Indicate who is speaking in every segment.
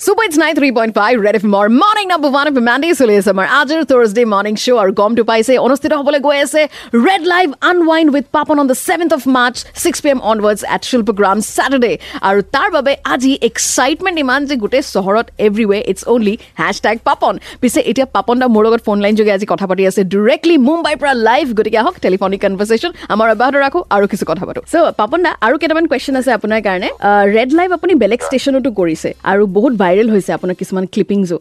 Speaker 1: Super it's nine three point five Red F মৰ morning number one F মেণ্ডে চলি আছে আমাৰ আজিৰ থাৰ্ছডে মৰ্ণিং শ্ব' আৰু গমটো পাইছে অনুষ্ঠিত হ'বলৈ গৈ আছে Red Live Unwind with Papan on the seventh of March six P M onwards at Shilpagram Saturday আৰু তাৰ বাবে আজি এক্সাইটমেণ্ট ইমান যে গোটেই চহৰত everywhere it's only hashtag Papan পিছে এতিয়া পাপন দা মোৰ লগত ফোন লাইন যোগে আজি কথা পাতি আছে ডিৰেক্টলি মুম্বাইৰ পৰা লাইভ গতিকে আহক টেলিফনিক কনভাৰ্চেশ্যন আমাৰ অব্যাহত ৰাখোঁ আৰু কিছু কথা পাতোঁ চ' পাপন দা আৰু কেইটামান কুৱেশ্যন আছে আপোনাৰ কাৰণে ৰেড লাইভ আপুনি বেলেগ ষ্টেচনতো কৰিছে আৰু বহুত ভাইৰেল হৈছে আপোনাৰ কিছুমান ক্লিপিংছো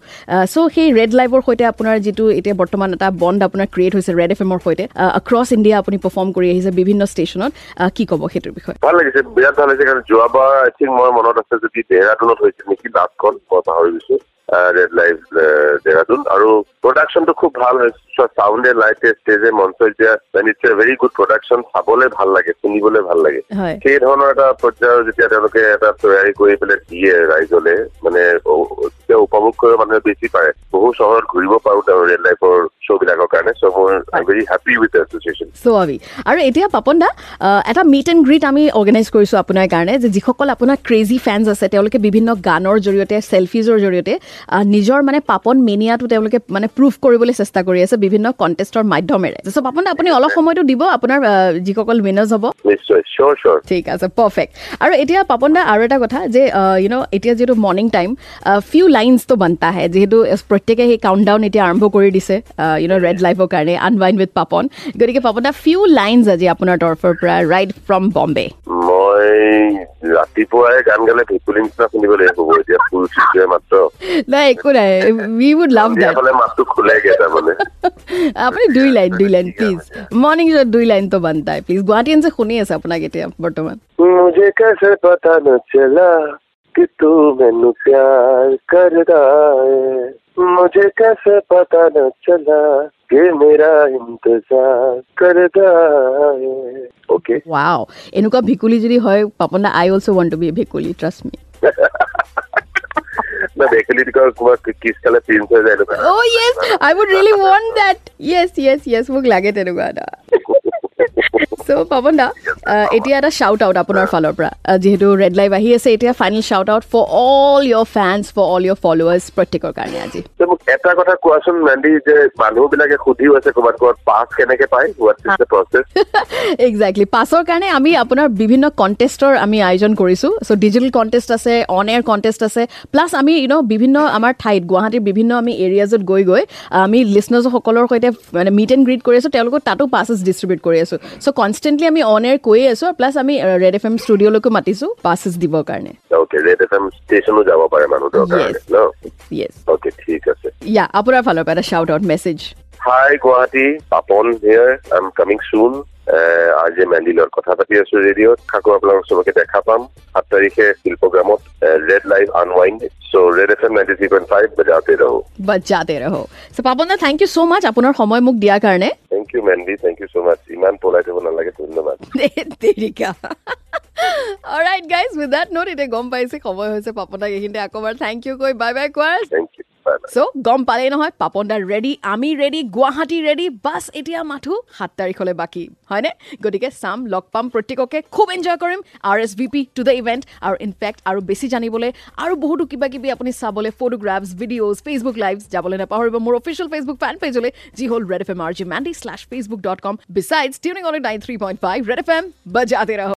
Speaker 1: চ' সেই ৰেড লাইভৰ সৈতে আপোনাৰ যিটো এতিয়া বৰ্তমান এটা বণ্ড আপোনাৰ ক্ৰিয়েট হৈছে ৰেড এফ এমৰ সৈতে এক্ৰছ ইণ্ডিয়া আপুনি পাৰফৰ্ম কৰি আহিছে বিভিন্ন ষ্টেচনত কি ক'ব সেইটোৰ বিষয়ে?
Speaker 2: ভাল লাগিছে বিৰাট ভাল লাগিছে কাৰণ যোৱাবাৰ আই থিংক মই মনত আছে যদি দেহৰাদুনত হৈছিল নেকি লাষ্টখন মই পাহৰি গৈছো। ৰেড লাইভ দেহৰাদুন আৰু প্ৰডাকশ্যনটো খুব ভাল হৈছে চাউণ্ডে লাইটে ষ্টেজে মঞ্চ এতিয়া it's a very good production চাবলৈ ভাল লাগে শুনিবলৈ ভাল লাগে। সেই ধৰণৰ এটা পৰ্যায়ৰ যেতিয়া তেওঁলোকে এটা তৈয়াৰী কৰি পেলাই দিয়ে ৰাইজলে মানে উপভোগ কৰিব মানুহে বেছি পাৰে। বহু চহৰত ঘূৰিব পাৰো তেওঁ ৰেড লাইফৰ শ্ব' বিলাকৰ কাৰণে চ' মই I very happy with association
Speaker 1: so' আমি আৰু এতিয়া পাপন দা এটা মিট এণ্ড গ্ৰীট আমি অৰ্গেনাইজ কৰিছোঁ আপোনাৰ কাৰণে যে যিসকল আপোনাৰ ক্ৰেজি ফেনছ আছে তেওঁলোকে বিভিন্ন গানৰ জৰিয়তে চেলফিজৰ জৰিয়তে নিজৰ মানে পাপন মেনিয়াটো তেওঁলোকে মানে প্ৰুভ কৰিবলৈ চেষ্টা কৰি আছে বিভিন্ন কণ্টেষ্টৰ মাধ্যমেৰে। চ' পাপন দা আপুনি অলপ সময়টো দিব আপোনাৰ যিসকল উইনাৰ্ছ হ'ব।
Speaker 2: নিশ্চয় চিয়'ৰ চিয়'ৰ
Speaker 1: ঠিক আছে পাৰফেক্ট আৰু এতিয়া পাপন দা আৰু এটা কথা যে ইউ ন' এতিয়া যিহেতু মৰ্ণিং টাইম ফিউ লাইনছটো বনতা হে যিহেতু প্ৰত্যেকে সেই কাউণ্ট ডাউন এতিয়া আৰম্ভ কৰি দিছে ইউ ন' ৰেড লাইফৰ কাৰণে আনৱাইন উইথ পাপন গতিকে পাপন দা ফিউ লাইন আজি আপোনাৰ তৰফৰ পৰা ৰাইড ফ্ৰম বম্বে
Speaker 2: মই ৰাতিপুৱাই গান গালে ভেকুলী নিচিনা শুনিব লাগিব এতিয়া ফুল চুচে মাত্ৰ।
Speaker 1: নাই একো নাই উই উড লাভ দেট
Speaker 2: মাতটো খোলাইগে তাৰমানে।
Speaker 1: আপুনি দুই লাইন দুই লাইন প্লিজ মৰ্ণিং শ্ব'ত দুই লাইনটো বান্ধাই প্লিজ গুৱাহাটী শুনি আছে আপোনাক এতিয়া বৰ্তমান।
Speaker 2: মুঝে কেছে পতা নচলা। कि तू मैनू प्यार करदा है मुझे कैसे पता न चला कि मेरा इंतजार करदा है ओके
Speaker 1: ৱাও এনেকুৱা ভেকুলী যদি হয় পাপন দা I also' want to be ভেকুলী ট্ৰাষ্ট মি
Speaker 2: না বেকেলি ক'ৰবাত কিছ খালে প্ৰিন্স হৈ যায় এনেকুৱা
Speaker 1: অ' yes I would really want that yes yes yes মোক লাগে তেনেকুৱা এটা চ' পাপন দা এতিয়া এটা শ্বাউট আউট আপোনাৰ ফালৰ পৰা। যিহেতু ৰেড লাইভ আহি আছে এতিয়া final shout out for all your fans for all your followers প্ৰত্যেকৰ কাৰণে আজি।
Speaker 2: মোক এটা কথা কোৱাচোন মেণ্ডি যে মানুহবিলাকে সুধিও আছে ক'ৰবাত ক'ৰবাত পাছ কেনেকে পায়? What is the process
Speaker 1: exactly পাছৰ কাৰণে আমি আপোনাৰ বিভিন্ন কণ্টেষ্টৰ আমি আয়োজন কৰিছোঁ। চ' ডিজিটেল কণ্টেষ্ট আছে অন এয়াৰ কণ্টেষ্ট আছে প্লাছ আমি ইউ ন' বিভিন্ন আমাৰ ঠাইত গুৱাহাটীৰ বিভিন্ন আমি এৰিয়াজত গৈ গৈ আমি লিচনাৰ্ছসকলৰ সৈতে মানে মিট এণ্ড গ্ৰীট কৰি আছোঁ তেওঁলোকক তাতো পাছেছ ডিষ্ট্ৰিবিউট কৰি আছোঁ। চ' কনষ্টেণ্টলি আমি অন এয়াৰ কৈয়ে আছোঁ প্লাছ আমি ৰেড এফ এম ষ্টুডিঅ'লৈকো মাতিছোঁ পাছেছ দিবৰ কাৰণে। ইয়া আপোনাৰ ফালৰ পৰা এটা shout out message
Speaker 2: hi Guwahati Papan here I am coming soon আজি মেণ্ডি লগত কথা পাতি আছো ৰেডিঅ'ত। থাকো আপোনালোক চবকে দেখা পাম। সাত তাৰিখে শিল্পগ্ৰামত Red Live Unwind so' Red F M ninety three point five বজাতে ৰহো।
Speaker 1: বাচ্চাতে ৰহ। চ' পাপন দা থেংক ইউ ছ' মাছ আপোনাৰ সময় মোক দিয়াৰ কাৰণে।
Speaker 2: Thank you Mandy thank you so' much ইমান পলাই থ'ব নালাগে ধন্যবাদ।
Speaker 1: তেৰিকা alright guys with that note এতিয়া গম পাইছে সময় হৈছে পাপনদাক এইখিনিতে আকৌ এবাৰ। থেংক ইউ কৈ বাই বাই কোৱাৰ
Speaker 2: থেংক ইউ
Speaker 1: চ' গম পালেই নহয় পাপন দা ৰেডি আমি ৰেডি গুৱাহাটী ৰেডি বাছ এতিয়া মাথো সাত তাৰিখলৈ বাকী। হয়নে? গতিকে চাম লগ পাম প্ৰত্যেককে খুব এনজয় কৰিম। R S V P to the event আৰু ইনফেক্ট আৰু বেছি জানিবলৈ আৰু বহুতো কিবা কিবি আপুনি চাবলৈ ফটোগ্ৰাফছ ভিডিঅ'জ ফেচবুক লাইভছ যাবলৈ নাপাহৰিব মোৰ অফিচিয়েল ফেচবুক ফেন পেজলৈ যি হ'ল Red F M R J Mandy slash Facebook dot com besides tuning on nine three point five Red F M বজাতে